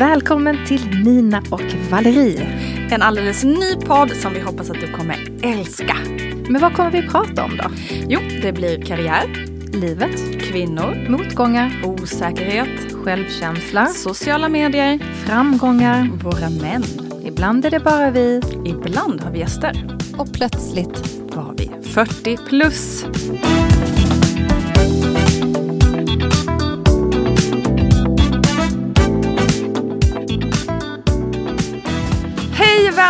Välkommen till Nina och Valerie. En alldeles ny podd som vi hoppas att du kommer älska. Men vad kommer vi prata om då? Jo, det blir karriär, Livet, kvinnor, motgångar, osäkerhet, självkänsla, sociala medier, framgångar. våra män. Ibland är det bara vi Ibland har vi gäster. och plötsligt Var vi 40 plus.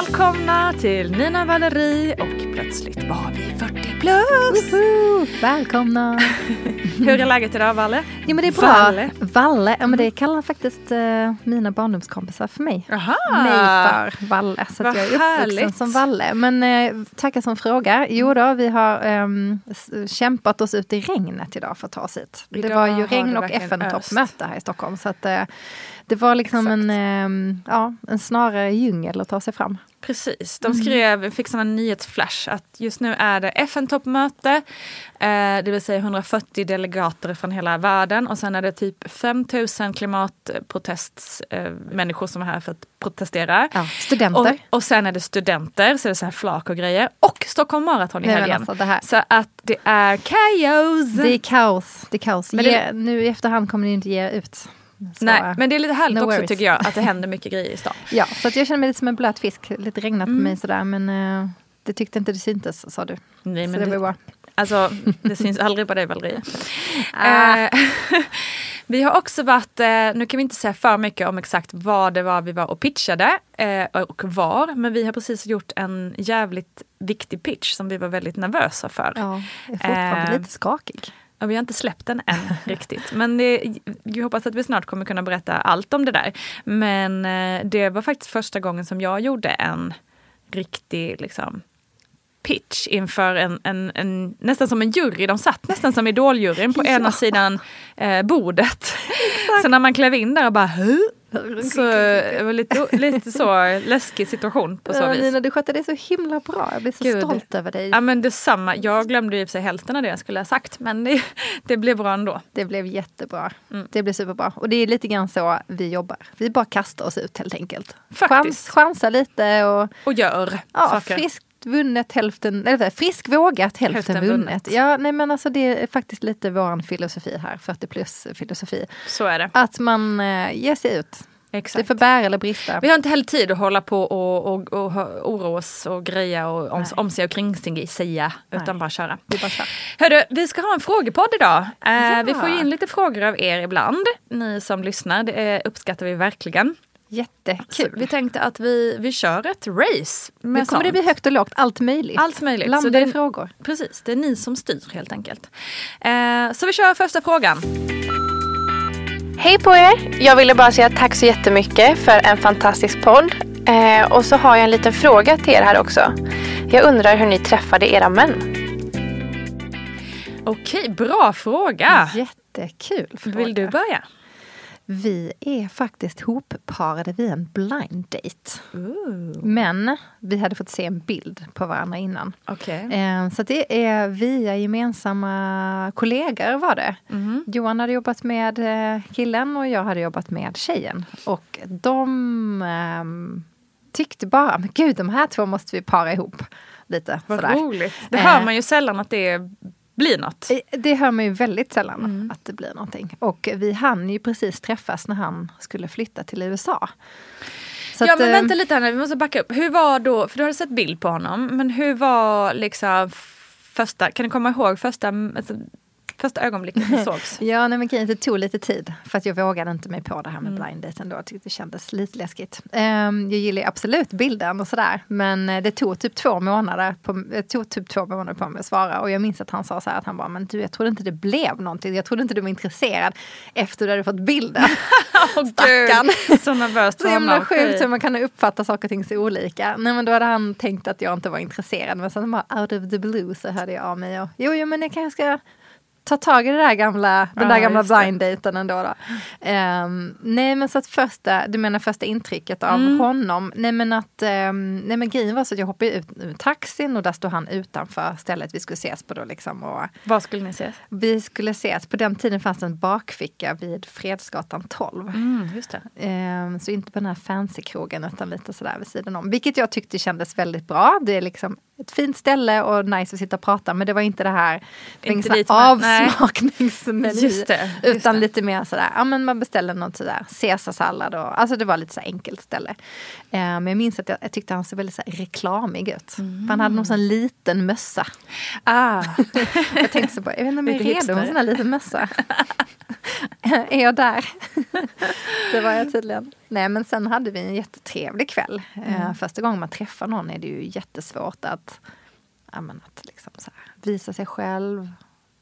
Välkomna till Nina Valerie och plötsligt var vi 40 plus. Woho! Välkomna! Hur är läget idag Valle? Jo men det är bra. Valle. Valle, ja men det kallar faktiskt eh, mina barndomskompisar för mig. Aha. Mig för Valle, så att jag är uppvuxen härligt. som Valle. Men eh, tackar som fråga. Jo då, vi har s- kämpat oss ut i regnet idag för att ta oss hit. Det Idag var ju regn det och FN-toppmöte här i Stockholm. Så att, eh, det var liksom en, ehm, ja, en snarare djungel att ta sig fram. Precis, de skrev, vi fick en nyhetsflash att just nu är det FN-toppmöte, eh, det vill säga 140 delegater från hela världen och sen är det typ 5000 klimatprotestsmänniskor eh, som är här för att protestera. Ja, studenter. Och, och sen är det studenter, så det är så här flak och grejer. Och Stockholm Marathon i helgen. alltså, Så att det är kaos! Det är kaos. Det är kaos. Men det- nu i efterhand kommer ni inte ge ut. Så, Nej, men det är lite härligt no också worries. tycker jag, att det händer mycket grejer i stan. Ja, så att jag känner mig lite som en blöt fisk. Lite regnat Mm. på mig sådär. Men eh, det tyckte inte det syntes, sa du. Nej, så men det det- var bra. Alltså, det syns aldrig på dig Valerie. Eh, vi har också varit, eh, nu kan vi inte säga för mycket om exakt vad det var vi var och pitchade eh, och var, men vi har precis gjort en jävligt viktig pitch som vi var väldigt nervösa för. Ja, jag är fortfarande lite skakig. Och vi har inte släppt den än riktigt. Men det, jag hoppas att vi snart kommer kunna berätta allt om det där. Men eh, det var faktiskt första gången som jag gjorde en riktig liksom, pitch inför en, en, en, nästan som en jury. De satt nästan som idoljuryn på ena sidan eh, bordet. Så när man klev in där och bara Hö? Så det var lite, lite så läskig situation på så vis. Nina, du skötte det så himla bra. Jag blir så Gud. stolt över dig. Ja men detsamma. Jag glömde ju i sig hälften av det jag skulle ha sagt men det, det blev bra ändå. Det blev jättebra. Mm. Det blev superbra. Och det är lite grann så vi jobbar. Vi bara kastar oss ut helt enkelt. Faktiskt. Chans, chansa lite och Och gör ja, saker. friskt vunnet hälften, eller frisk vågat hälften, Hälften vunnet. vunnet. Ja, nej men alltså det är faktiskt lite våran filosofi här, 40 plus filosofi. Så är det. Att man eh, ger sig ut. Det Exakt. får bära eller brista. Vi har inte heller tid att hålla på och, och, och, ha- oroa oss och greja och om, om sig och kring sig säga. Utan Nej. bara köra. Vi bara kör. Hörru, vi ska ha en frågepodd idag. Eh, Ja. Vi får ju in lite frågor av er ibland. Ni som lyssnar, det eh, uppskattar vi verkligen. Så Jättekul. vi tänkte att vi, vi kör ett race. Med Nu kommer det sånt. bli högt och lågt, allt möjligt. Allt möjligt. Så Blandade det är- frågor. Precis, det är ni som styr helt enkelt. Eh, så vi kör första frågan. Hej på er! Jag ville bara säga tack så jättemycket för en fantastisk podd. Eh, och så har jag en liten fråga till er här också. Jag undrar hur ni träffade era män. Okej, bra fråga. Jättekul fråga. Vill du börja? Vi är faktiskt hopparade via en blind date. Men vi hade fått se en bild på varandra innan. Okej. Eh, Så det är via gemensamma kollegor var det. Mhm. Johan hade jobbat med eh, killen och jag hade jobbat med tjejen. Och de ehm, tyckte bara, men gud de här två måste vi para ihop. Lite Vad sådär. roligt. Det Eh. hör man ju sällan att det blir något. Eh, Det hör man ju väldigt sällan Mm. att det blir någonting. Och vi hann ju precis träffas när han skulle flytta till USA. Så ja att, men eh, vänta lite här nu, vi måste backa upp. Hur var då, för du hade sett bild på honom, men hur var liksom första, kan du komma ihåg första alltså, första ögonblicket vi sågs? Ja, nej, men det tog lite tid. För att jag vågade inte mig på det här med Mm. blind date ändå. Jag tyckte det kändes lite läskigt. Ehm, jag gillar absolut bilden och sådär. Men eh, det tog typ två månader på, tog typ två månader på mig att svara. Och jag minns att han sa så här att han bara, men du jag trodde inte det blev någonting. Jag trodde inte du var intresserad efter du hade fått bilden. Åh Stackarn. gud, så nervöst Så himla sjukt hur man kan uppfatta saker och ting så olika. Nej men då hade han tänkt att jag inte var intresserad. Men sen bara out of the blue så hörde jag av mig och jo, jo men jag kanske ska ta tag i det där gamla, den Ja, där gamla just det. blind daten ändå. Då. Ehm, nej men så att första, du menar första intrycket av Mm. honom. Nej men att, um, nej men grejen var så att jag hoppade ut ur taxin och där stod han utanför stället vi skulle ses på då liksom. Och Var skulle ni ses? vi skulle ses, på den tiden fanns det en bakficka vid Fredsgatan 12. Mm, just. Ehm, Så inte på den här fancy-krogen utan lite sådär vid sidan om. Vilket jag tyckte kändes väldigt bra. Det är liksom ett fint ställe och nice att sitta och prata men det var inte det här Inte ingen dit man- nej. avsmakningsmeny. Just det, utan lite mer sådär, ja men man beställer något sådär caesarsallad och alltså det var lite så enkelt ställe. Ehm, Men jag minns att jag, jag tyckte han såg väldigt så reklamig ut. För han hade någon sån liten mössa. Ah, Jag tänkte så bara, jag vet inte om jag är redo med en sån här liten mössa. är jag där? det var jag tydligen. Nej men sen hade vi en jättetrevlig kväll. Eh, första gången man träffar någon är det ju jättesvårt att, ja, men att liksom så här, visa sig själv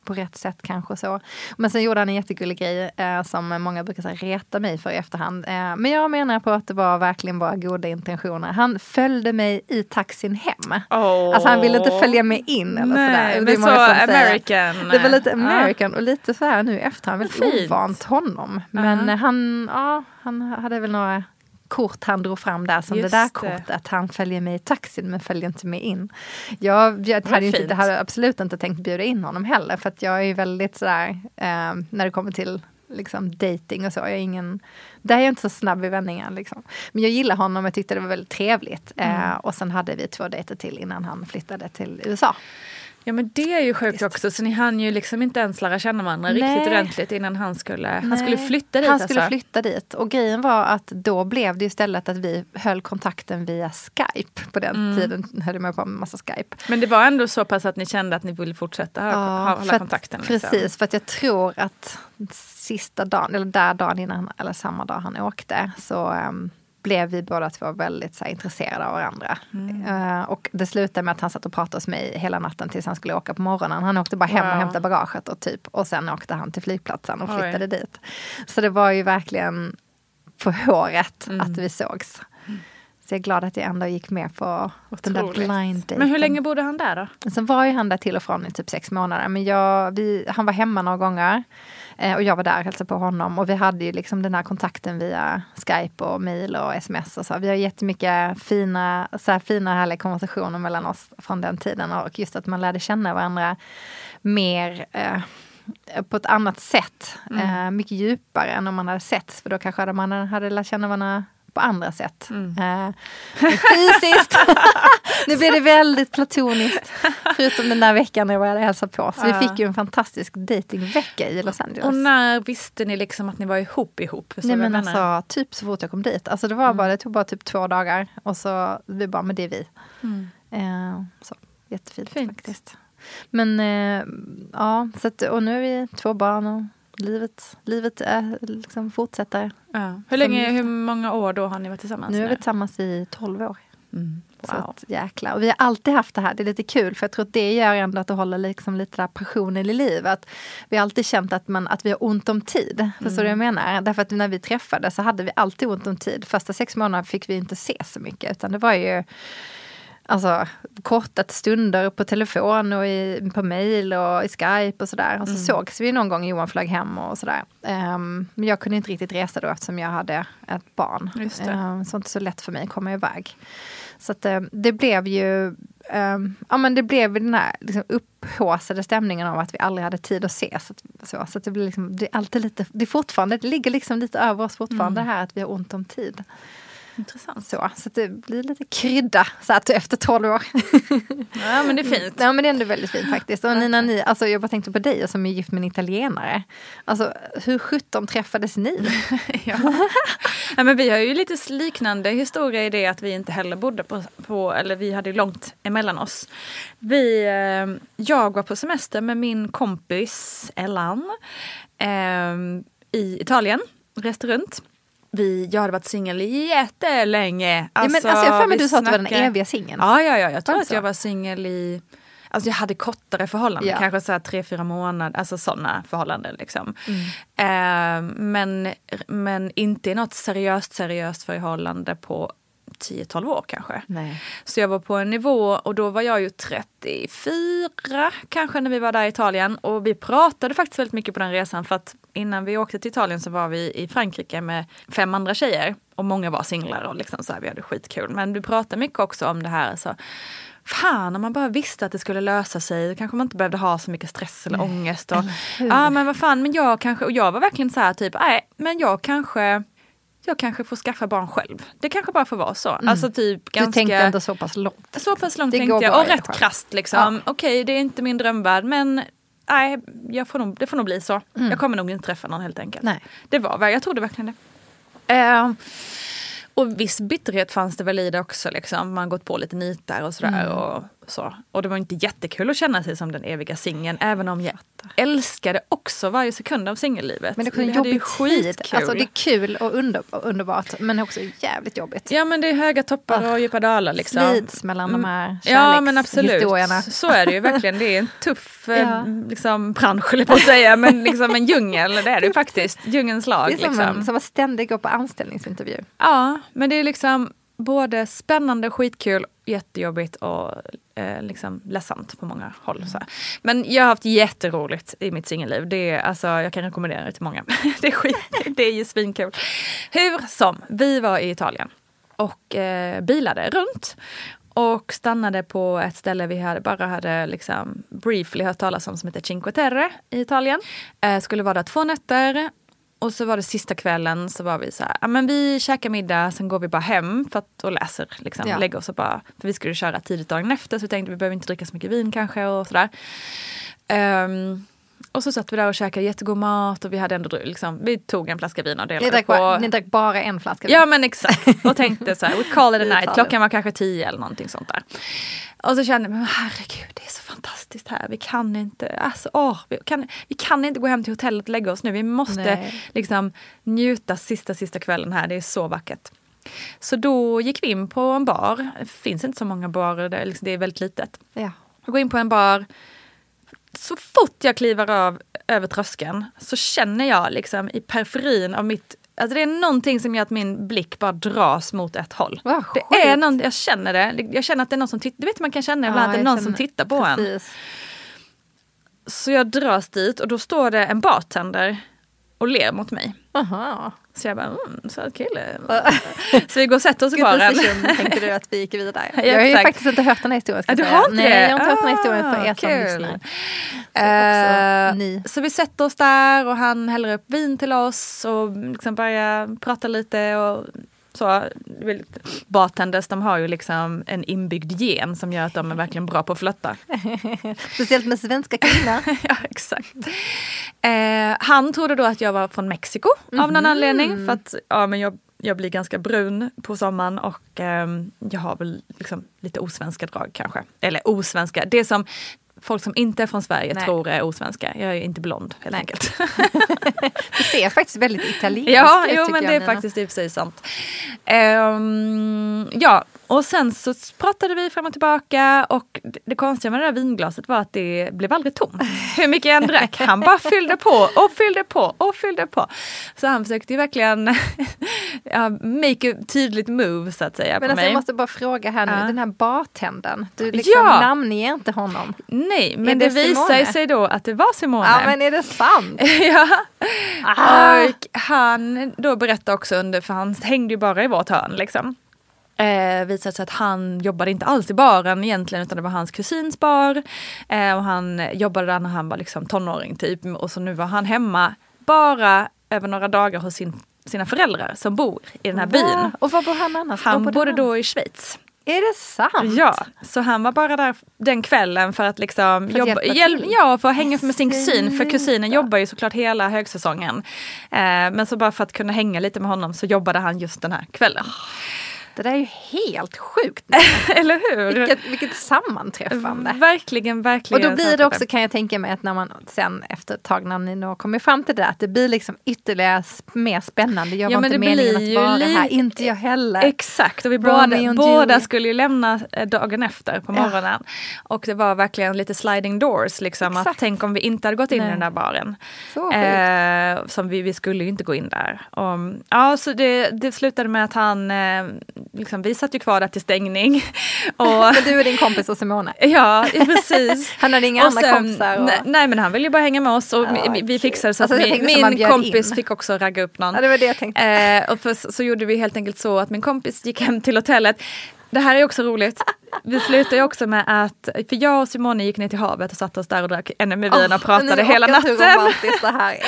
på rätt sätt kanske så. Men sen gjorde han en jättegullig grej eh, som många brukar säga, reta mig för i efterhand. Eh, men jag menar på att det var verkligen bara goda intentioner. Han följde mig i taxin hem. oh. Alltså han ville inte följa med in eller sådär. Nej, Det är så säger. American. Det var lite. American och lite så här nu efter han väldigt ovant honom. Men Ja. eh, han, ja, han hade väl några kort han drog fram där som Just det där det. kortet. Han följer med i taxin men följer inte med in. Jag, jag hade, inte, hade absolut inte tänkt bjuda in honom heller för att jag är ju väldigt sådär eh, när det kommer till liksom dating och så. Jag är ingen, där är jag inte så snabb i vändningen. Liksom. Men jag gillar honom, jag tyckte det var väldigt trevligt. Mm. Eh, och sen hade vi två dejter till innan han flyttade till USA. Ja men det är ju sjukt också så ni hann ju liksom inte ens lära känna varandra Nej. riktigt ordentligt innan han skulle, han skulle flytta dit Han skulle alltså. flytta dit. Och grejen var att då blev det istället att vi höll kontakten via Skype. På den Mm. tiden höll man på med massa Skype. Men det var ändå så pass att ni kände att ni ville fortsätta ha, för hålla att- kontakten? Liksom. Precis, för att jag tror att sista dagen, eller där dagen innan, eller samma dag han åkte, så ehm, blev vi båda två väldigt så här, intresserade av varandra. Mm. Eh, och det slutade med att han satt och pratade hos mig hela natten tills han skulle åka på morgonen. Han åkte bara hem och Wow. hämtade bagaget och typ, och sen åkte han till flygplatsen och Oj. flyttade dit. Så det var ju verkligen på håret Mm. att vi sågs. Så jag är glad att jag ändå gick med på den där Otroligt. blind daten. Men hur länge bodde han där då? Sen var ju han där till och från i typ sex månader. Men jag, vi, han var hemma några gånger. Eh, och jag var där och hälsade på honom. Och vi hade ju liksom den här kontakten via Skype och mail och sms och så. Vi har jättemycket fina, så här fina härliga konversationer mellan oss från den tiden. Och just att man lärde känna varandra mer eh, på ett annat sätt. Eh, mycket djupare än om man hade sett. För då kanske man hade lärt känna varandra på andra sätt. Eh, men fysiskt. nu blev det väldigt platoniskt. Förutom den där veckan när jag var hälsade på. Så Ja. vi fick ju en fantastisk datingvecka i Los Angeles. Och när visste ni liksom att ni var ihop ihop? Nej men alltså typ så fort jag kom dit. Alltså det, var bara, det tog bara typ två dagar. Och så vi bara, men det är vi. Mm. Eh, så, jättefint Fint. faktiskt. Men eh, ja, så att, och nu är vi två barn och livet, livet eh, liksom fortsätter. Ja. Hur, länge, hur många år då har ni varit tillsammans? nu är vi tillsammans i 12 år. Mm. Så Wow. att, jäklar. Och vi har alltid haft det här, det är lite kul för jag tror att det gör ändå att det håller liksom lite där passionen i livet. Vi har alltid känt att, man, att vi har ont om tid. Förstår du vad jag menar? Därför att när vi träffades så hade vi alltid ont om tid. Första sex månaderna fick vi inte se så mycket utan det var ju Alltså korta stunder på telefon och i, på mail och i Skype och sådär. Och så sågs vi någon gång Johan flög hem och sådär. Ehm, men jag kunde inte riktigt resa då eftersom jag hade ett barn. Just det. Ehm, så inte så lätt för mig att komma iväg. Så att, eh, det blev ju ehm, ja, men det blev den här liksom, upphaussade stämningen av att vi aldrig hade tid att ses. Så, så, det, blir liksom, det är alltid lite, det är fortfarande, det ligger liksom lite över oss fortfarande det här att vi har ont om tid. Intressant. Så, så det blir lite krydda så att efter 12 år. Ja men det är fint. Ja men det är ändå väldigt fint faktiskt. Och Nina, ni, alltså jag bara tänkte på dig som är gift med en italienare. Alltså hur sjutton träffades ni? ja. ja, men vi har ju lite liknande historia i det att vi inte heller bodde på, på eller vi hade långt emellan oss. Vi, eh, jag var på semester med min kompis Ellan eh, i Italien, reste runt. Vi, jag hade varit singel jättelänge. Alltså, ja, men, alltså, jag har för mig du sa att du var den eviga singeln. Ja, ja, ja, jag tror Alltså. att jag var singel i Alltså jag hade kortare förhållanden, Ja. kanske så här tre, fyra månader, alltså sådana förhållanden. Liksom. Mm. Eh, men, men inte i något seriöst, seriöst förhållande på 10-12 år kanske. Nej. Så jag var på en nivå och då var jag ju 34 kanske när vi var där i Italien. Och vi pratade faktiskt väldigt mycket på den resan för att innan vi åkte till Italien så var vi i Frankrike med fem andra tjejer. Och många var singlar och liksom så här, vi hade skitkul. Men vi pratade mycket också om det här. Så, Fan, om man bara visste att det skulle lösa sig, då kanske man inte behövde ha så mycket stress eller ångest. Och, ja men vad fan, men jag kanske, och jag var verkligen så här typ, nej men jag kanske jag kanske får skaffa barn själv. Det kanske bara får vara så. Alltså typ Du ganska... tänkte ändå så pass långt. Så pass långt Det tänkte jag. Och rätt fall. krasst liksom. Okej, det är inte min drömvärld men nej, jag får nog, det får nog bli så. Jag kommer nog inte träffa någon helt enkelt. Mm. Nej. Det var jag trodde verkligen det. Eh, och viss bitterhet fanns det väl i det också. Liksom. Man gått på lite nitar och sådär. Mm. Och, så. och det var inte jättekul att känna sig som den eviga singeln. Även om jag älskade också varje sekund av singellivet. Men det också en jobbig tid. Alltså det är kul och under, underbart men också jävligt jobbigt. Ja men det är höga toppar och djupa dalar liksom. Slits mellan de här Ja men absolut, kärlekshistorierna. så är det ju verkligen. Det är en tuff eh, Ja. liksom, bransch, jag på att säga, men liksom en djungel, det är det ju faktiskt. Djungelns lag. Det är som, liksom. en, som att ständigt gå på anställningsintervju. Ja, men det är liksom både spännande, skitkul, jättejobbigt och eh, liksom ledsamt på många håll. Så. Men jag har haft jätteroligt i mitt singelliv. Det är, alltså, jag kan rekommendera det till många. det, är skit, det är ju svinkul. Hur som, vi var i Italien och eh, bilade runt. Och stannade på ett ställe vi hade, bara hade liksom briefly hört talas om som heter Cinque Terre i Italien. Eh, skulle vara där två nätter. Och så var det sista kvällen så var vi så här, men vi käkar middag, sen går vi bara hem för att, och läser. Liksom, Ja. Lägger oss och bara, för vi skulle köra tidigt dagen efter så vi tänkte vi behöver inte dricka så mycket vin kanske och sådär. Ehm, och så satt vi där och käkade jättegod mat och vi hade ändå liksom, vi tog en flaska vin och Ni delade drack, på. bara, ni drack bara en flaska vin. Ja men exakt. Och tänkte så här, we call it a night. Klockan var kanske tio eller någonting sånt där. Och så kände jag, men herregud det är så fantastiskt här. Vi kan inte, alltså åh, vi kan, vi kan inte gå hem till hotellet och lägga oss nu. Vi måste Nej. liksom njuta sista, sista kvällen här. Det är så vackert. Så då gick vi in på en bar. Det finns inte så många barer, det är, liksom, det är väldigt litet. Ja. Jag går in på en bar. Så fort jag kliver av över tröskeln så känner jag liksom i periferin av mitt Alltså det är någonting som gör att min blick bara dras mot ett håll. Vad det är någon, jag känner det. Jag känner att det är någon som tittar. Du vet man kan känna ibland att det är någon som tittar på en. precis. Så jag dras dit och då står det en bartender och ler mot mig. Aha. Så jag bara, mm, söt kille. så vi går och sätter oss i baren. tänkte du att vi gick vidare. Ja, jag har ju exakt. faktiskt inte hört den här historien. Ska du säga. har inte Nej, jag har inte hört den här historien för Ah, er som lyssnar. Också ni. Så vi sätter oss där och han häller upp vin till oss och liksom börjar prata lite och så. Bartenders de har ju liksom en inbyggd gen som gör att de är verkligen bra på att flötta. Speciellt med svenska kvinnor. ja, exakt. Eh, han trodde då att jag var från Mexiko av någon anledning. För att ja, men jag, jag blir ganska brun på sommaren och ehm, jag har väl liksom lite osvenska drag kanske. Eller osvenska, det som folk som inte är från Sverige Nej. tror är osvenska. Jag är inte blond helt Nej. enkelt. Du ser faktiskt väldigt italiensk Ja, ut, tycker men det är Nina. faktiskt i och för sig sant. Ehm, ja, och sen så pratade vi fram och tillbaka och det, konstiga med det där vinglaset var att det blev aldrig tomt. Hur mycket jag än drack, han bara fyllde på och fyllde på och fyllde på. Så han försökte ju verkligen ja, make a tydligt move så att säga Men alltså, mig. jag måste bara fråga här nu, Ja. den här bartendern, du liksom Ja. namnger inte honom. Nej, Är men det det, visar sig då att det var Simone. Ja men är det sant? ja. Ah. Och han då berättade också under, för han hängde ju bara i vårt hörn liksom. Eh, visade sig att han jobbade inte alls i baren egentligen utan det var hans kusins bar. Eh, och han jobbade där när han var liksom tonåring typ och så nu var han hemma bara över några dagar hos sin sina föräldrar som bor i den här byn. Och var bor han annars? Han bodde då i Schweiz. Är det sant? Ja, så han var bara där den kvällen för att liksom För att jobba, hjälpa hjäl- till? ja, för att hänga med sin kusin. För kusinen jobbar ju såklart hela högsäsongen. Eh, men så bara för att kunna hänga lite med honom så jobbade han just den här kvällen. Det där är ju helt sjukt. Eller hur? Vilket, vilket sammanträffande. Verkligen, verkligen. Och då blir det också kan jag tänka mig att när man sen efter ett tag när ni då kommer fram till det att det blir liksom ytterligare mer spännande. Jag Ja, var men inte det meningen blir att ju vara li- här, inte jag heller. Exakt, och vi båda, båda skulle ju lämna eh, dagen efter på morgonen. Och det var verkligen lite sliding doors, liksom. Att tänk om vi inte hade gått in Nej. i den där baren. Eh, som vi, vi skulle ju inte gå in där. Och, ja, så det, det slutade med att han, eh, liksom, vi satt ju kvar där till stängning. Och, du och din kompis och Simone. ja, precis. Han hade inga Och andra sen- kompisar? Och... nej, nej men han ville ju bara hänga med oss och Ja, vi, vi fixade så Alltså, att min, man min bjöd kompis in. fick också ragga upp någon. Ja, det var det jag tänkte. Eh, och för, så gjorde vi helt enkelt så att min kompis gick hem till hotellet. Det här är också roligt. Vi slutade ju också med att, för jag och Simone gick ner till havet och satte oss där och drack NM i vin och pratade Ni hela hur natten. det här är.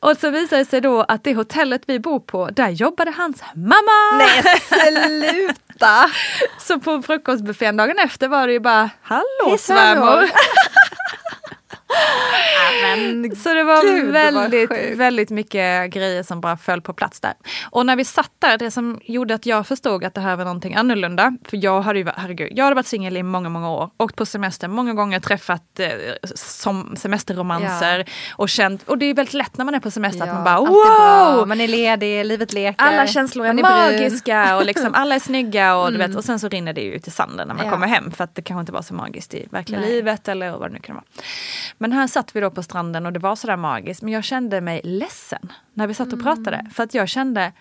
Och så visade det sig då att det hotellet vi bor på, där jobbade hans mamma! Nej, sluta! Så på frukostbuffén dagen efter var det ju bara, hallå svärmor." svärmor! Men Så det var Gud, väldigt, sjukt. väldigt mycket grejer som bara föll på plats där. Och när vi satt där, det som gjorde att jag förstod att det här var någonting annorlunda. För jag hade ju, herregud, jag hade varit singel i många, många år. Åkt på semester många gånger, träffat eh, som semesterromanser. Och känt, och det är väldigt lätt när man är på semester att man bara är wow! Man är ledig, livet leker. Alla känslor är, brun. magiska och liksom alla är snygga och, du vet, och sen så rinner det ut i sanden när man Ja. kommer hem för att det kanske inte var så magiskt i verkliga Nej. livet eller vad det nu kan vara. Men här satt vi då på stranden och det var sådär magiskt men jag kände mig ledsen när vi satt och pratade för att jag kände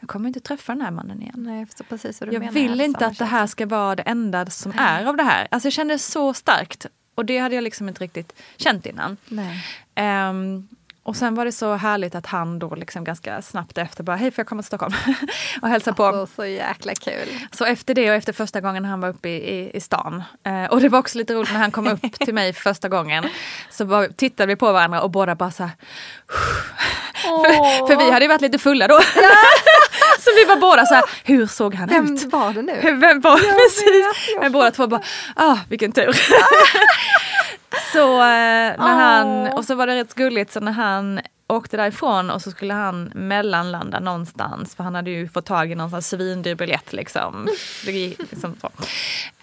jag kommer inte träffa den här mannen igen. Nej, jag förstår precis vad du Jag menar. vill inte att det här ska vara det enda som är av det här. Alltså jag kände så starkt och det hade jag liksom inte riktigt känt innan. Nej. Och sen var det så härligt att han då liksom ganska snabbt efter bara, hej får jag komma till Stockholm och hälsa på. Alltså, så jäkla kul. Så efter det och efter första gången han var uppe i, i, i stan. Eh, och det var också lite roligt när han kom upp till mig för första gången. Så var, tittade vi på varandra och båda bara så här. För, för vi hade ju varit lite fulla då. så vi var båda så här, hur såg han Vem ut? var det nu? Vem var Jag precis? Men båda två bara, ah vilken tur. så eh, när han, Åh. och så var det rätt gulligt så när han åkte därifrån och så skulle han mellanlanda någonstans för han hade ju fått tag i någon svindyr biljett liksom. Liksom så.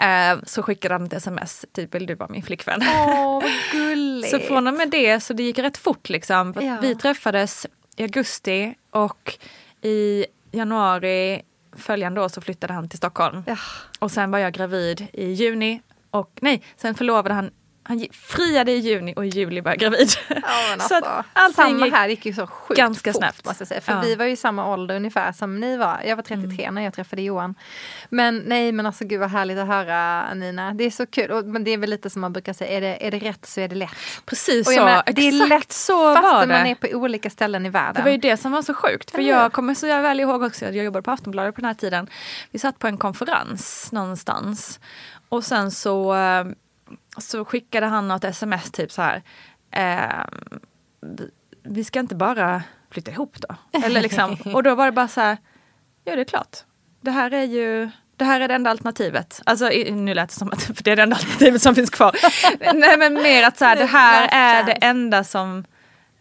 Eh, så skickade han ett sms, typ vill du vara min flickvän? Åh, vad gulligt. Så från och med det så det gick rätt fort liksom. Ja. Vi träffades i augusti och i januari följande år så flyttade han till Stockholm. Ja. Och sen var jag gravid i juni och nej, sen förlovade han han friade i juni och i juli var jag gravid. Ja, men Så att alltså, allting samma gick här gick ju så sjukt ganska fort, snabbt. Måste jag säga. För Ja. vi var ju samma ålder ungefär som ni var. Jag var 33 Mm. när jag träffade Johan. Men nej men alltså gud vad härligt att höra Nina. Det är så kul. Och, men det är väl lite som man brukar säga, är det, är det rätt så är det lätt. Precis så, exakt det är lätt så var fastän det. man är på olika ställen i världen. Det var ju det som var så sjukt. För jag kommer så jag väl ihåg också att jag jobbade på Aftonbladet på den här tiden. Vi satt på en konferens någonstans. Och sen så, eh, så skickade han något sms typ så här. Eh, vi- ska inte bara flytta ihop då? Eller liksom, och då var det bara så här. Ja det är klart. Det här är ju det här är det enda alternativet. Alltså nu lät det som att det är det enda alternativet som finns kvar. Nej men mer att så här, det här är det enda som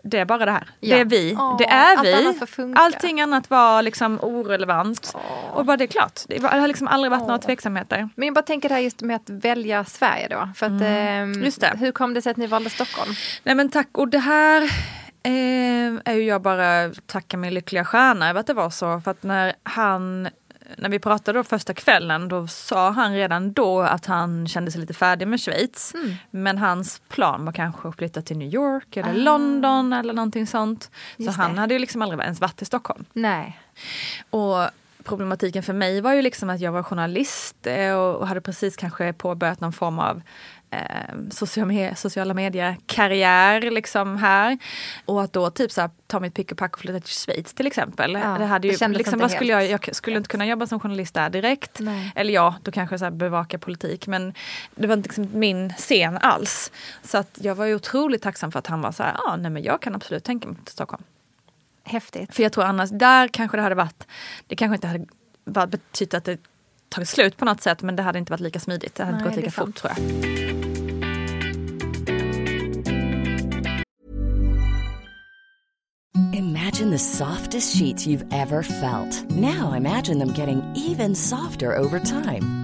det är bara det här. Ja. Det är vi. Åh, det är vi. annat. Allting annat var liksom orelevant. Och bara det är klart. Det, har liksom aldrig varit några Åh. tveksamheter. Men jag bara tänker det här just med att välja Sverige då. För att, Mm. Just det. Hur kom det sig att ni valde Stockholm? Nej men tack. Och det här eh, är ju jag bara tacka min lyckliga stjärna över att det var så. För att när han när vi pratade då första kvällen då sa han redan då att han kände sig lite färdig med Schweiz. Mm. Men hans plan var kanske att flytta till New York eller Ah. London eller någonting sånt. Så Just han det. hade ju liksom aldrig ens varit i Stockholm. Nej. Och problematiken för mig var ju liksom att jag var journalist eh, och hade precis kanske påbörjat någon form av eh, social sociala medier-karriär liksom här. Och att då typ så här, ta mitt pick och pack och flytta till Schweiz till exempel. Ja, det hade det ju, kändes liksom, vad skulle jag, jag skulle inte kunna jobba som journalist där direkt. Nej. Eller ja, då kanske så här bevaka politik. Men det var inte liksom min scen alls. Så att jag var ju otroligt tacksam för att han var så här, ah, nej men jag kan absolut tänka mig till Stockholm. Häftigt. För jag tror annars, där kanske det hade varit, det kanske inte hade betytt att det tagit slut på något sätt men det hade inte varit lika smidigt. Det hade Nej, inte gått lika fort tror jag. Imagine the softest sheets you've ever felt. Now imagine them getting even softer over time.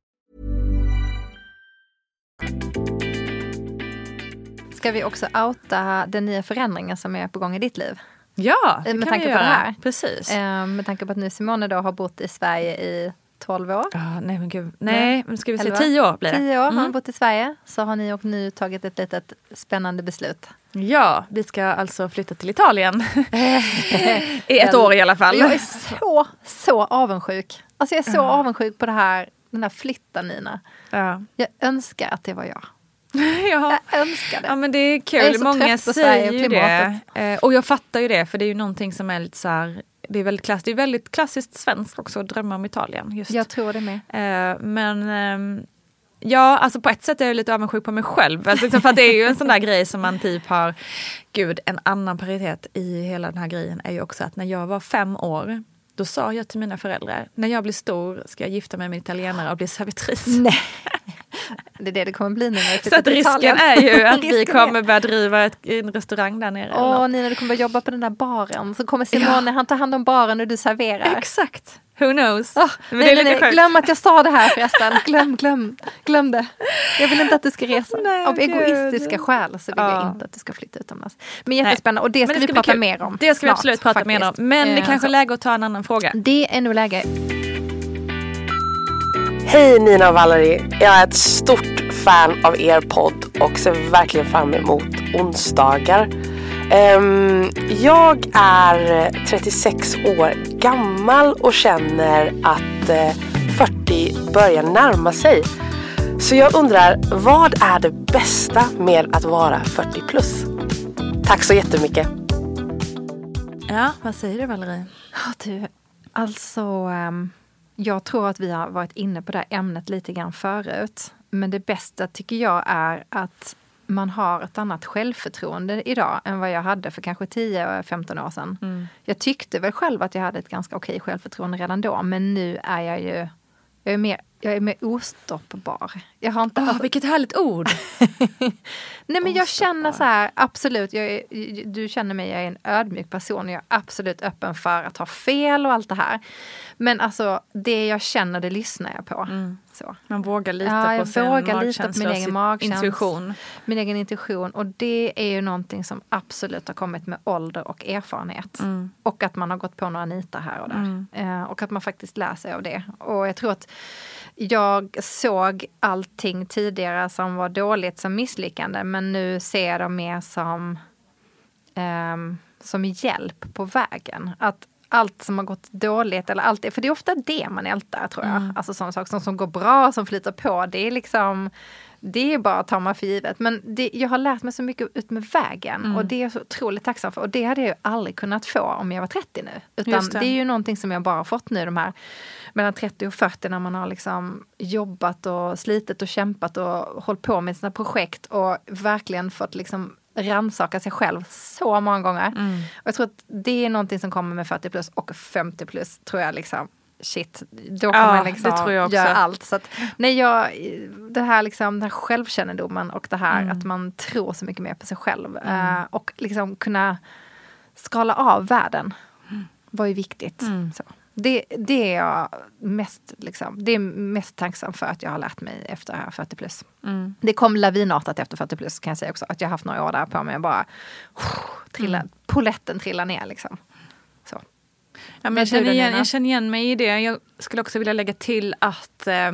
Ska vi också outa den nya förändringen som är på gång i ditt liv? Ja, det Med kan tanke vi på det göra. här. Precis. Eh, med tanke på att nu Simone då har bott i Sverige i 12 år. Ja, nej men gud. Nej, men ska vi säga Elva? 10 år blir det. 10 år har Mm. hon bott i Sverige. Så har ni och nu tagit ett litet spännande beslut. Ja, vi ska alltså flytta till Italien. I ett år i alla fall. Jag är så, så avundsjuk. Alltså jag är så Ja. avundsjuk på det här, den här flytten Nina. Ja. Jag önskar att det var jag. ja. Jag önskar det. Ja men det är är kul, så många säger ju det. Eh, och jag fattar ju det för det är ju någonting som är lite så här, det är väldigt, klass, det är väldigt klassiskt svenskt också att drömma om Italien. Just. Jag tror det med. Eh, men ehm, ja, alltså på ett sätt är jag lite avundsjuk på mig själv. Alltså, liksom, för det är ju en sån där grej som man typ har, gud en annan paritet i hela den här grejen är ju också att när jag var fem år då sa jag till mina föräldrar, när jag blir stor ska jag gifta mig med en italienare och bli servitris. Nej. Det är det det kommer bli nu när vi Så att risken är ju att vi kommer börja driva ett, en restaurang där nere. Åh. Nina, du kommer börja jobba på den där baren. Så kommer Simone, han tar hand om baren och du serverar. Exakt. Who knows? Åh, Men nej, det är nej, nej, glöm att jag sa det här förresten. Glöm, glöm, glöm det. Jag vill inte att du ska resa. Nej, Av gud. egoistiska skäl så vill jag Ja. inte att du ska flytta utomlands. Men jättespännande och det ska Men vi bli prata mer om. Det ska vi snart, absolut prata mer om. Men det Eh, kanske är läge att ta en annan fråga. Det är nog läge. Hej Nina och Valerie. Jag är ett stort fan av er podd och ser verkligen fram emot onsdagar. Ehm, jag är 36 år gammal och känner att eh, 40 börjar närma sig. Så jag undrar, vad är det bästa med att vara 40 plus? Tack så jättemycket. Ja, vad säger du Valerie? Ja, du, alltså, ehm, jag tror att vi har varit inne på det här ämnet lite grann förut. Men det bästa tycker jag är att man har ett annat självförtroende idag än vad jag hade för kanske 10-15 år sedan. Jag tyckte väl själv att jag hade ett ganska okej självförtroende redan då, men nu är jag ju jag är mer, jag är mer ostoppbar. Jag har inte, Åh, alltså, vilket härligt ord! Nej men jag känner så här, absolut, är, du känner mig, jag är en ödmjuk person och jag är absolut öppen för att ha fel och allt det här. Men alltså det jag känner det lyssnar jag på. Så. Man vågar lita Ja, på jag sin vågar lita på min egen magkänsla. intuition. Min egen intuition och det är ju någonting som absolut har kommit med ålder och erfarenhet. Mm. Och att man har gått på några nitar här och där. Eh, och att man faktiskt lär sig av det. Och jag tror att jag såg allting tidigare som var dåligt som misslyckande men nu ser jag dem mer som, ehm, som hjälp på vägen. Att allt som har gått dåligt, eller allt, för det är ofta det man ältar tror jag. Alltså sådana saker som, som går bra, som flyter på. Det är liksom det är bara att ta man för givet. Men det, jag har lärt mig så mycket ut med vägen och det är jag så otroligt tacksam för. Och det hade jag aldrig kunnat få om jag var 30 nu. Utan det. det. är ju någonting som jag bara har fått nu de här mellan 30 och 40 när man har liksom jobbat och slitit och kämpat och hållit på med sina projekt och verkligen fått liksom rannsaka sig själv så många gånger. Och jag tror att det är någonting som kommer med 40 plus och 50 plus tror jag liksom shit, då kan Ja, man liksom göra allt. Så att, nej, jag, det här liksom, den här självkännedomen och det här Mm. att man tror så mycket mer på sig själv. eh, och liksom kunna skala av världen Mm. var ju viktigt. Så. Det, det är jag mest, liksom, det är mest tacksam för att jag har lärt mig efter här 40 plus. Mm. Det kom lavinartat efter 40 plus kan jag säga också. Att jag haft några år där på mig och bara trilla, Mm. poletten trillar ner liksom. Så. Ja, men jag, känner igen, jag känner igen mig i det. Jag skulle också vilja lägga till att eh,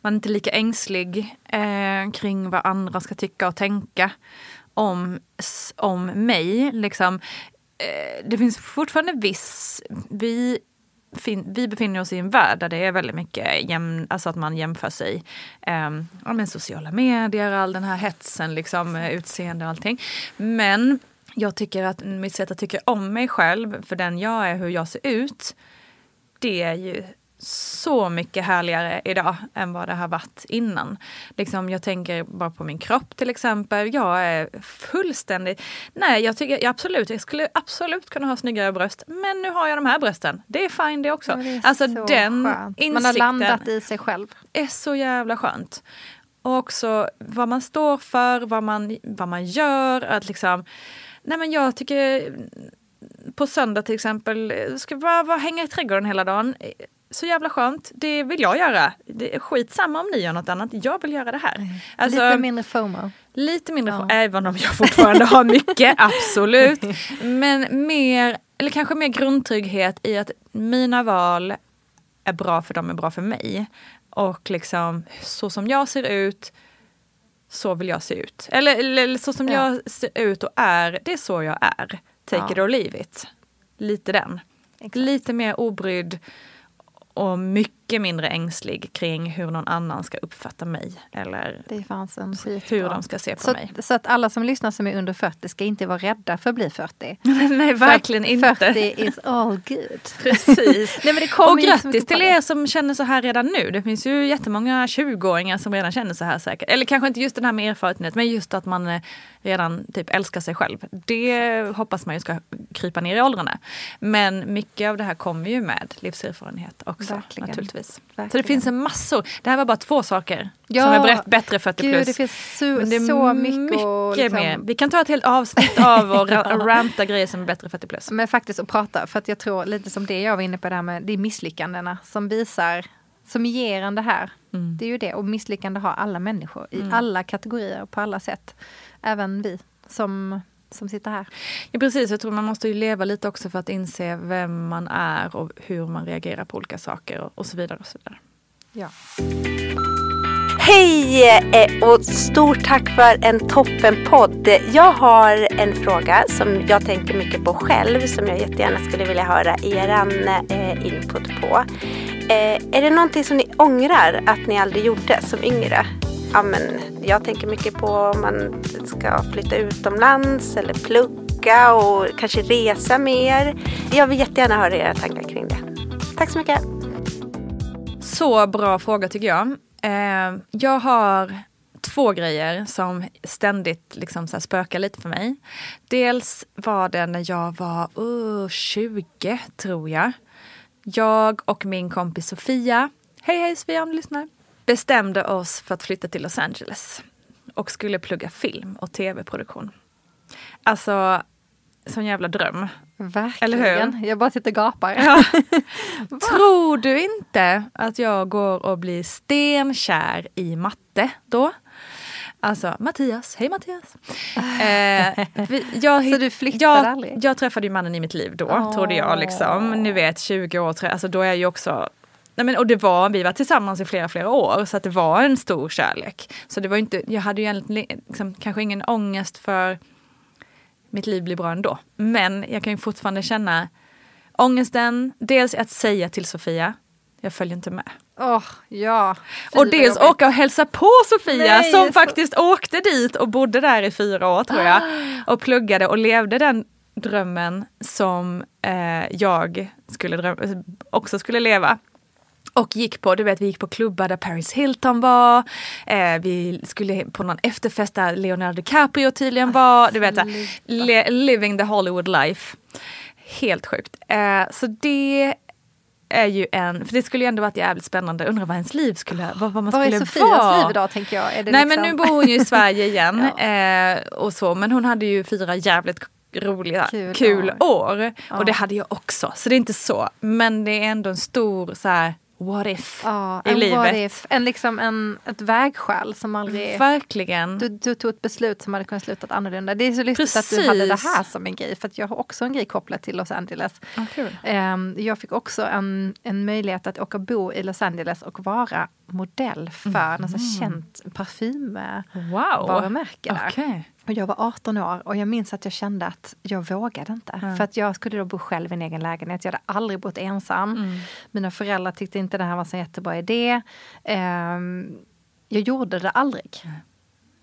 man inte är lika ängslig eh, kring vad andra ska tycka och tänka om, om mig. Liksom. Eh, det finns fortfarande viss... Vi, vi befinner oss i en värld där det är väldigt mycket jäm, alltså att man jämför sig. Eh, ja, med sociala medier, all den här hetsen, liksom, eh, utseende och allting. Men jag tycker att mitt sätt att tycka om mig själv, för den jag är, hur jag ser ut, det är ju så mycket härligare idag än vad det har varit innan. Liksom, jag tänker bara på min kropp till exempel. Jag är fullständigt... Nej, jag tycker jag absolut, jag skulle absolut kunna ha snyggare bröst. Men nu har jag de här brösten. Det är fine det också. Ja, det alltså så den skönt. insikten Man har landat i sig själv. är så jävla skönt. Och också vad man står för, vad man, vad man gör. Att liksom, nej men jag tycker på söndag till exempel, ska bara, bara hänga i trädgården hela dagen. Så jävla skönt, det vill jag göra. Det är skitsamma om ni gör något annat, jag vill göra det här. Alltså, Lite mindre FOMO. Lite mindre, Ja. även om jag fortfarande har mycket, absolut. Men mer, eller kanske mer grundtrygghet i att mina val är bra för de är bra för mig. Och liksom så som jag ser ut, så vill jag se ut. Eller, eller, eller så som Ja. jag ser ut och är, det är så jag är. Take Ja. it or leave it. Lite den. Exakt. Lite mer obrydd och mycket mindre ängslig kring hur någon annan ska uppfatta mig. Eller hur de ska se på så, mig. så att alla som lyssnar som är under 40 ska inte vara rädda för att bli 40. Nej, verkligen inte. 40 is all good. Precis. Nej, men det och mycket grattis till er som känner så här redan nu. Det finns ju jättemånga 20-åringar som redan känner så här säkert. Eller kanske inte just den här med erfarenhet, men just att man eh, redan typ älskar sig själv. Det hoppas man ju ska krypa ner i åldrarna. Men mycket av det här kommer ju med livserfarenhet också Verkligen. naturligtvis. Så det Verkligen. finns en massor. Det här var bara två saker Ja, som är bättre 40 Gud, plus. det finns så, Men det är så mycket, och liksom, mer. Vi kan ta ett helt avsnitt av och ra- ranta grejer som är bättre 40 plus. Men faktiskt att prata, för att jag tror lite som det jag var inne på där med, det är misslyckandena som visar, som ger en det här. Mm. Det är ju det, och misslyckande har alla människor i alla kategorier på alla sätt. Även vi som, som sitter här. Ja, precis, jag tror man måste ju leva lite också för att inse vem man är och hur man reagerar på olika saker och, så vidare. Och så vidare. Ja. Hej eh, och stort tack för en toppenpodd. Jag har en fråga som jag tänker mycket på själv som jag jättegärna skulle vilja höra eran eh, input på. Eh, är det någonting som ni ångrar att ni aldrig gjorde som yngre? Ja, men jag tänker mycket på om man ska flytta utomlands eller plugga och kanske resa mer. Jag vill jättegärna höra era tankar kring det. Tack så mycket. Så bra fråga tycker jag. Eh, jag har två grejer som ständigt liksom så här spökar lite för mig. Dels var det när jag var uh, 20 tror jag. Jag och min kompis Sofia, hej hej Sofia om du lyssnar, bestämde oss för att flytta till Los Angeles och skulle plugga film och tv-produktion. Alltså, sån jävla dröm. Verkligen. Eller hur? Jag bara sitter och gapar. Ja. Tror du inte att jag går och blir stenkär i matte då? Alltså Mattias, hej Mattias. Eh, vi, jag, Så du flyttade jag, aldrig? Jag träffade ju mannen i mitt liv då, Åh. trodde jag. Liksom. Ni vet 20 år, alltså då är jag ju också Nej, men, och det var, vi var tillsammans i flera, flera år så att det var en stor kärlek. Så det var inte, jag hade ju egentligen liksom, kanske ingen ångest för mitt liv blir bra ändå. Men jag kan ju fortfarande känna ångesten, dels att säga till Sofia, jag följer inte med. Åh, ja. Fy, Och dels jobbigt. åka och hälsa på Sofia Nej, som så- faktiskt åkte dit och bodde där i fyra år tror jag. Och pluggade och levde den drömmen som eh, jag skulle dröm- också skulle leva. Och gick på, du vet vi gick på klubbar där Paris Hilton var. Eh, vi skulle på någon efterfest där Leonardo DiCaprio tydligen var. Du vet, living the Hollywood life. Helt sjukt. Eh, så det är ju en, för det skulle ju ändå varit jävligt spännande. Undrar vad ens liv skulle, vad, vad man Vad är skulle Sofias vara. liv idag tänker jag? Är Nej liksom... men nu bor hon ju i Sverige igen. eh, och så, men hon hade ju fyra jävligt roliga, Kul kul, år. år. Ja. Och det hade jag också, så det är inte så. Men det är ändå en stor så här, what if Ja, i livet. what if, en, liksom en, ett vägskäl som aldrig... Verkligen. Du, du tog ett beslut som hade kunnat sluta annorlunda. Det är så lustigt att du hade det här som en grej. För att jag har också en grej kopplat till Los Angeles. Ja, kul. Ehm, jag fick också en, en möjlighet att åka och bo i Los Angeles och vara modell för Mm. något känt Wow. parfymvarumärke där. Okej. Och jag var 18 år och jag minns att jag kände att jag vågade inte. För att jag skulle då bo själv i en egen lägenhet. Jag hade aldrig bott ensam. Mm. Mina föräldrar tyckte inte det här var så jättebra idé. Ehm, jag gjorde det aldrig.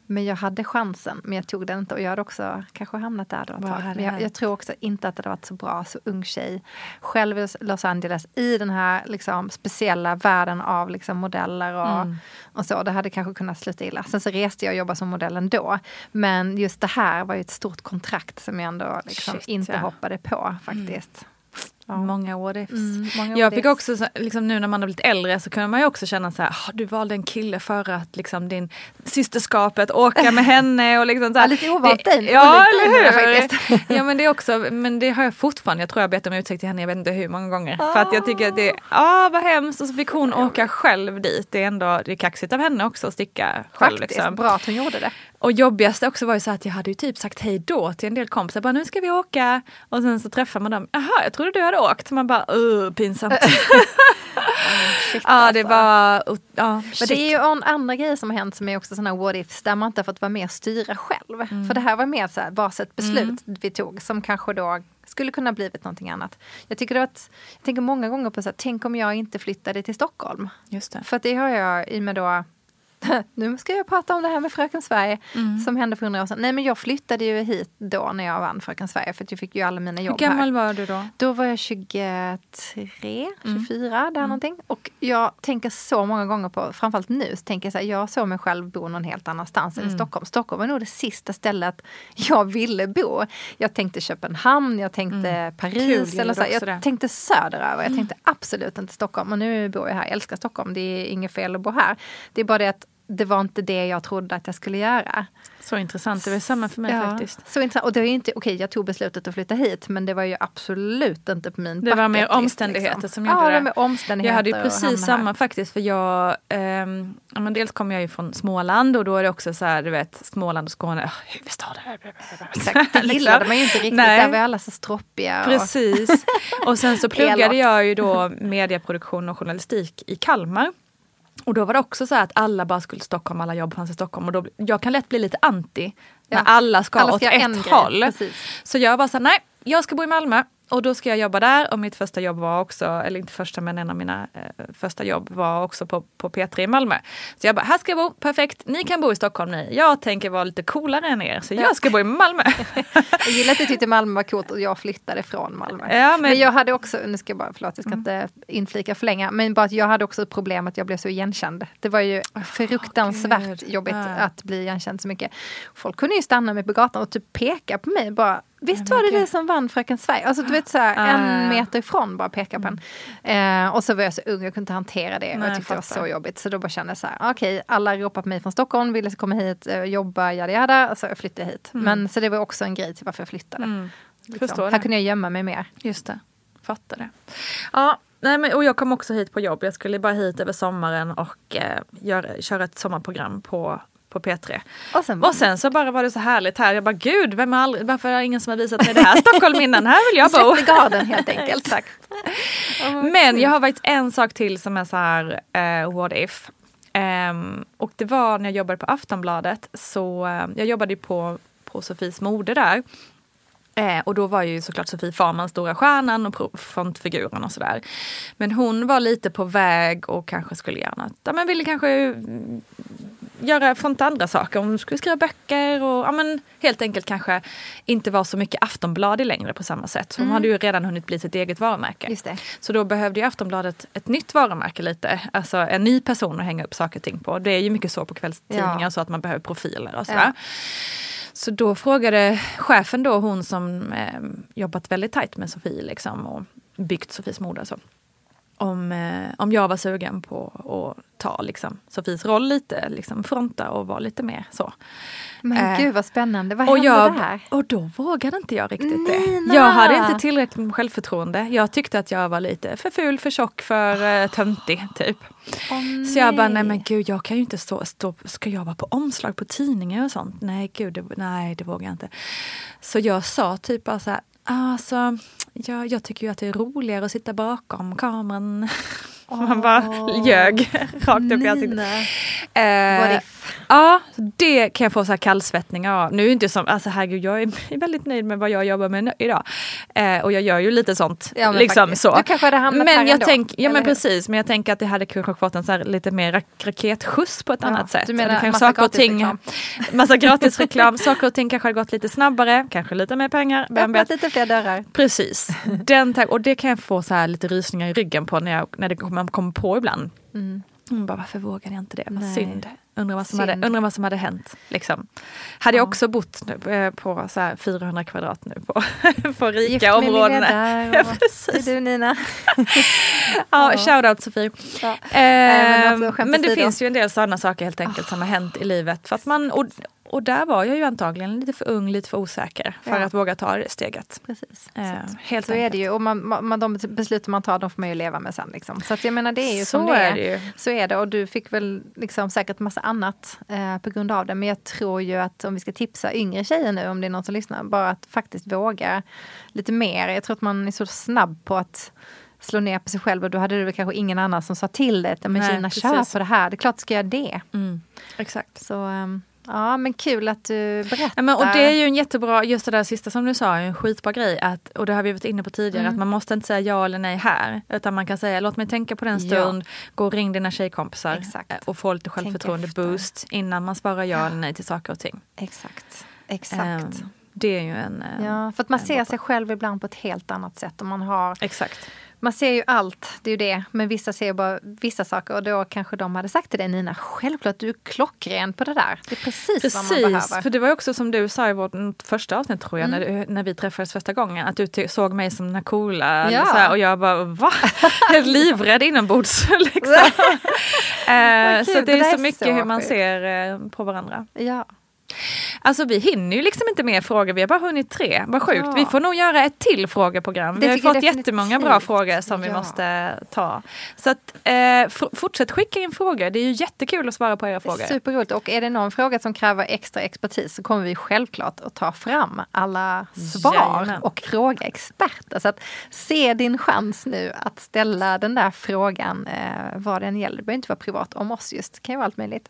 Men jag hade chansen, men jag tog den inte. Och jag hade också kanske hamnat där då ett tag. Men jag, jag tror också inte att det hade varit så bra, så ung tjej. Själv i Los Angeles, i den här liksom, speciella världen av liksom, modeller och, Mm. och så. Det hade kanske kunnat sluta illa. Sen så reste jag och jobbade som modell ändå. Men just det här var ju ett stort kontrakt som jag ändå liksom, Shit, inte ja. hoppade på faktiskt. Ja. Många what ifs. Mm, många jag fick också, så- liksom nu när man har blivit äldre så kunde man ju också känna så här, "Ah, du valde en kille för att liksom din systerskapet, åka med henne och liksom så här. Ja, lite ovant Det- dig, Ja, eller hur? ja men det är också, men det har jag fortfarande, jag tror jag har bett om ursäkt till henne, jag vet inte hur många gånger. För att jag tycker att det, ja vad hemskt och så fick hon åka själv dit. Det är ändå, det är kaxigt av henne också att sticka själv. Faktiskt, Liksom. bra att hon gjorde det. Och jobbigast också var ju så att jag hade ju typ sagt hej då till en del kompisar. Bara, nu ska vi åka. Och sen så träffar man dem. Jaha, jag trodde du hade åkt. Man bara, uh, pinsamt. Shit, ja, det alltså. var, uh, ja, Men shit. det är ju en andra grejer som har hänt som är också sådana what ifs där man inte har fått vara med och styra själv. Mm. För det här var mer så här, varsitt ett beslut vi tog som kanske då skulle kunna blivit någonting annat. Jag tycker att, jag tänker många gånger på så här, tänk om jag inte flyttade till Stockholm. Just det. För att det har jag i och med då nu ska jag prata om det här med Fröken Sverige Mm. som hände för hundra år sedan. Nej men jag flyttade ju hit då när jag vann Fröken Sverige för att jag fick ju alla mina Hur jobb gammal här. var du då? Då var jag 23, 24 där någonting. Och jag tänker så många gånger på, framförallt nu, så tänker jag så här, jag såg mig själv bo någon helt annanstans än i Stockholm. Stockholm var nog det sista stället jag ville bo. Jag tänkte Köpenhamn, jag tänkte Kul Paris. gillar eller så. Jag det. tänkte söderöver. Jag tänkte absolut inte Stockholm. Och nu bor jag här, jag älskar Stockholm. Det är inget fel att bo här. Det är bara det att det var inte det jag trodde att jag skulle göra. Så intressant, det var samma för mig faktiskt. Så intressant. Och det är inte, okej jag tog beslutet att flytta hit men det var ju absolut inte på min Det var mer omständigheter liksom. som gjorde ja, det. Med omständigheter Jag hade ju precis samma här. faktiskt för jag, ja, men dels kommer jag ju från Småland och då är det också så här, du vet, Småland och Skåne, oh, huvudstad. Exakt, det gillade man ju inte riktigt. Nej. Där var alla så stroppiga. Precis. Och sen så pluggade jag ju då medieproduktion och journalistik i Kalmar. Och då var det också så här att alla bara skulle till Stockholm, alla jobb fanns i Stockholm. Och då, jag kan lätt bli lite anti Ja. när alla ska Alla åt ska en ett grej, håll. precis. Så jag var så här, nej, jag ska bo i Malmö. Och då ska jag jobba där och mitt första jobb var också, eller inte första men en av mina eh, första jobb var också på, på P3 i Malmö. Så jag bara, här ska jag bo, perfekt, ni kan bo i Stockholm ni. Jag tänker vara lite coolare än er så jag ska bo i Malmö. jag gillade att du tyckte Malmö var coolt och jag flyttade från Malmö. Ja, men- men... jag hade också, nu ska jag bara, förlåt jag ska inte inflika för länge, men bara att jag hade också ett problem att jag blev så igenkänd. Det var ju fruktansvärt Gud. jobbigt Ja. att bli igenkänd så mycket. Folk kunde ju stanna mig på gatan och typ peka på mig bara Visst var det du som vann Fröken Sverige? Alltså du vet så här, Ah. en meter ifrån bara peka på en. Eh, och så var jag så ung, jag kunde inte hantera det. och Nej, jag tyckte det var så jobbigt. Så då bara kände jag så här, okej, alla ropar på mig från Stockholm, ville komma hit, eh, jobba, jada jada. Så jag flyttade hit. Men så det var också en grej till varför jag flyttade. Mm. Liksom. Här kunde jag gömma mig mer. Just det, fattar det. Ja, nej, men, och jag kom också hit på jobb. Jag skulle bara hit över sommaren och eh, göra, köra ett sommarprogram på, på P3. Och sen, Och sen så bara var det så härligt här. Jag bara gud, vem har aldrig, varför är det ingen som har visat mig det här Stockholm innan? Här vill jag bo. släppte garden helt enkelt. Exakt. Men jag har faktiskt en sak till som är så här, eh, what if. Ehm, och det var när jag jobbade på Aftonbladet, så eh, jag jobbade på, på Sofies mode där. Eh, och då var ju såklart Sofie Farman stora stjärnan och frontfiguren och sådär. Men hon var lite på väg och kanske skulle gärna, ja, men ville kanske göra fronta andra saker. Hon skulle skriva böcker och ja, men helt enkelt kanske inte vara så mycket Aftonbladet längre på samma sätt. Hon hade ju redan hunnit bli sitt eget varumärke. Just det. Så då behövde ju Aftonbladet ett nytt varumärke lite. Alltså en ny person att hänga upp saker och ting på. Det är ju mycket så på kvällstidningar Ja. så att man behöver profiler och sådär. Ja. Så då frågade chefen då, hon som eh, jobbat väldigt tajt med Sofie liksom och byggt Sofies mode så. Om, eh, om jag var sugen på att ta liksom, Sofies roll lite, liksom fronta och vara lite mer så. Men Eh, gud vad spännande, vad Och, hände jag, där? och då vågade inte jag riktigt Nina! det. Jag hade inte tillräckligt med självförtroende. Jag tyckte att jag var lite för ful, för tjock, för uh, töntig typ. Åh, Så jag bara, nej men gud jag kan ju inte stå, stå, ska jag vara på omslag på tidningar och sånt? Nej gud, det, nej det vågar jag inte. Så jag sa typ bara så här, alltså jag, jag tycker ju att det är roligare att sitta bakom kameran. Man bara ljög rakt upp i ansiktet. Eh? Ja, det kan jag få så här kallsvettningar av. Nu är inte som, alltså herregud jag är väldigt nöjd med vad jag jobbar med idag. Eh, och jag gör ju lite sånt. Ja, men liksom så. Du kanske hade hamnat men här jag ändå, tänk, Ja men precis, men jag tänker att det hade kanske fått en så här lite mer rak- raketskjuts på ett Ja, annat sätt. du menar massa gratisreklam? Massa gratisreklam, saker och ting kanske hade gått lite snabbare, kanske lite mer pengar. Vem Öppnat vet? lite fler dörrar. Precis. Den, och det kan jag få så här lite rysningar i ryggen på när, jag, när det, man kommer på ibland. Mm, bara, varför vågade jag inte det? Vad Nej. synd. Undrar vad, som Synd. hade, undrar vad som hade hänt. Liksom. Hade jag också bott nu, eh, på så här 400 kvadrat nu på, på Gift rika med områden. Ja, och- du Nina. Ja, shoutout Sofie. Ja. Eh, men men, alltså, det finns ju en del sådana saker helt enkelt som har hänt i livet. För att man, och, och där var jag ju antagligen lite för ung, lite för osäker för Ja. att våga ta det steget. Precis. Eh, helt Så är det ju. Och man, man, de beslut man tar, de får man ju leva med sen. Liksom. Så att jag menar, det är ju Så som det är. är det ju. Så är det. Och du fick väl liksom säkert massa annat eh, på grund av det. Men jag tror ju att om vi ska tipsa yngre tjejer nu, om det är någon som lyssnar, bara att faktiskt våga lite mer. Jag tror att man är så snabb på att slå ner på sig själv och då hade du kanske ingen annan som sa till dig att men Nej, Kina, kör på det här. Det är klart ska göra det. Mm, exakt. Så ehm, ja, men kul att du berättar. Ja, men, och det är ju en jättebra, just det där sista som du sa, en skitbra grej. Att, och det har vi varit inne på tidigare, Mm. att man måste inte säga ja eller nej här. Utan man kan säga låt mig tänka på den Ja. stund, gå och ring dina tjejkompisar Exakt. eh, och få lite självförtroende boost innan man svarar ja eller nej till saker och ting. Exakt. Exakt. Ehm, det är ju en... Ja, för att man ser sig själv ibland på ett helt annat sätt. Och man, har, Exakt. man ser ju allt, det är ju det. Men vissa ser bara vissa saker och då kanske de hade sagt till dig Nina, självklart du är klockren på det där. Det är precis, vad man Precis, behöver. för det var också som du sa i vårt första avsnitt tror jag, Mm. när, du, när vi träffades första gången, att du såg mig som den här coola, Ja. så här, och jag bara va? Helt livrädd inombords. liksom. eh, så det är så mycket så hur man ser eh, på varandra. Ja. Alltså vi hinner ju liksom inte mer frågor, vi har bara hunnit tre. Vad sjukt. Ja. Vi får nog göra ett till frågeprogram. Det Vi har fått jättemånga bra frågor som vi Ja. måste ta. Så att, eh, fortsätt skicka in frågor, det är ju jättekul att svara på era frågor. Superroligt. Och är det någon fråga som kräver extra expertis så kommer vi självklart att ta fram alla svar Jajamän. och fråga experter. Så att se din chans nu att ställa den där frågan eh, vad den gäller. Det behöver inte vara privat om oss just, det kan ju vara allt möjligt.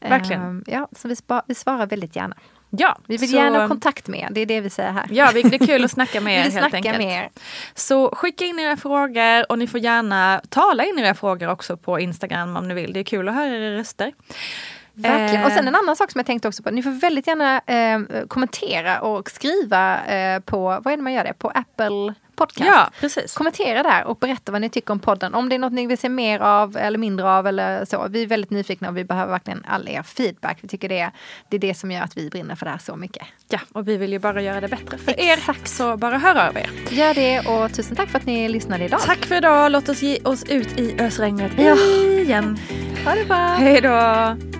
Verkligen. Ehm, ja, så vi, spa- vi svarar väldigt gärna. Ja, Vi vill så- gärna ha kontakt med er, det är det vi säger här. Ja, det är kul att snacka med er helt enkelt. med er. Så skicka in era frågor och ni får gärna tala in era frågor också på Instagram om ni vill. Det är kul att höra era röster. Verkligen. Eh. Och sen en annan sak som jag tänkte också på. Ni får väldigt gärna eh, kommentera och skriva eh, på, vad är det man gör det? På Apple Podcast. Ja, precis. Kommentera där och berätta vad ni tycker om podden. Om det är något ni vill se mer av eller mindre av eller så. Vi är väldigt nyfikna och vi behöver verkligen all er feedback. Vi tycker det är, det är det som gör att vi brinner för det här så mycket. Ja, och vi vill ju bara göra det bättre för Exakt. er. Så bara hör av er. Gör det och tusen tack för att ni lyssnade idag. Tack för idag. Låt oss ge oss ut i ösregnet Ja. igen. Ha det bra. Hej då!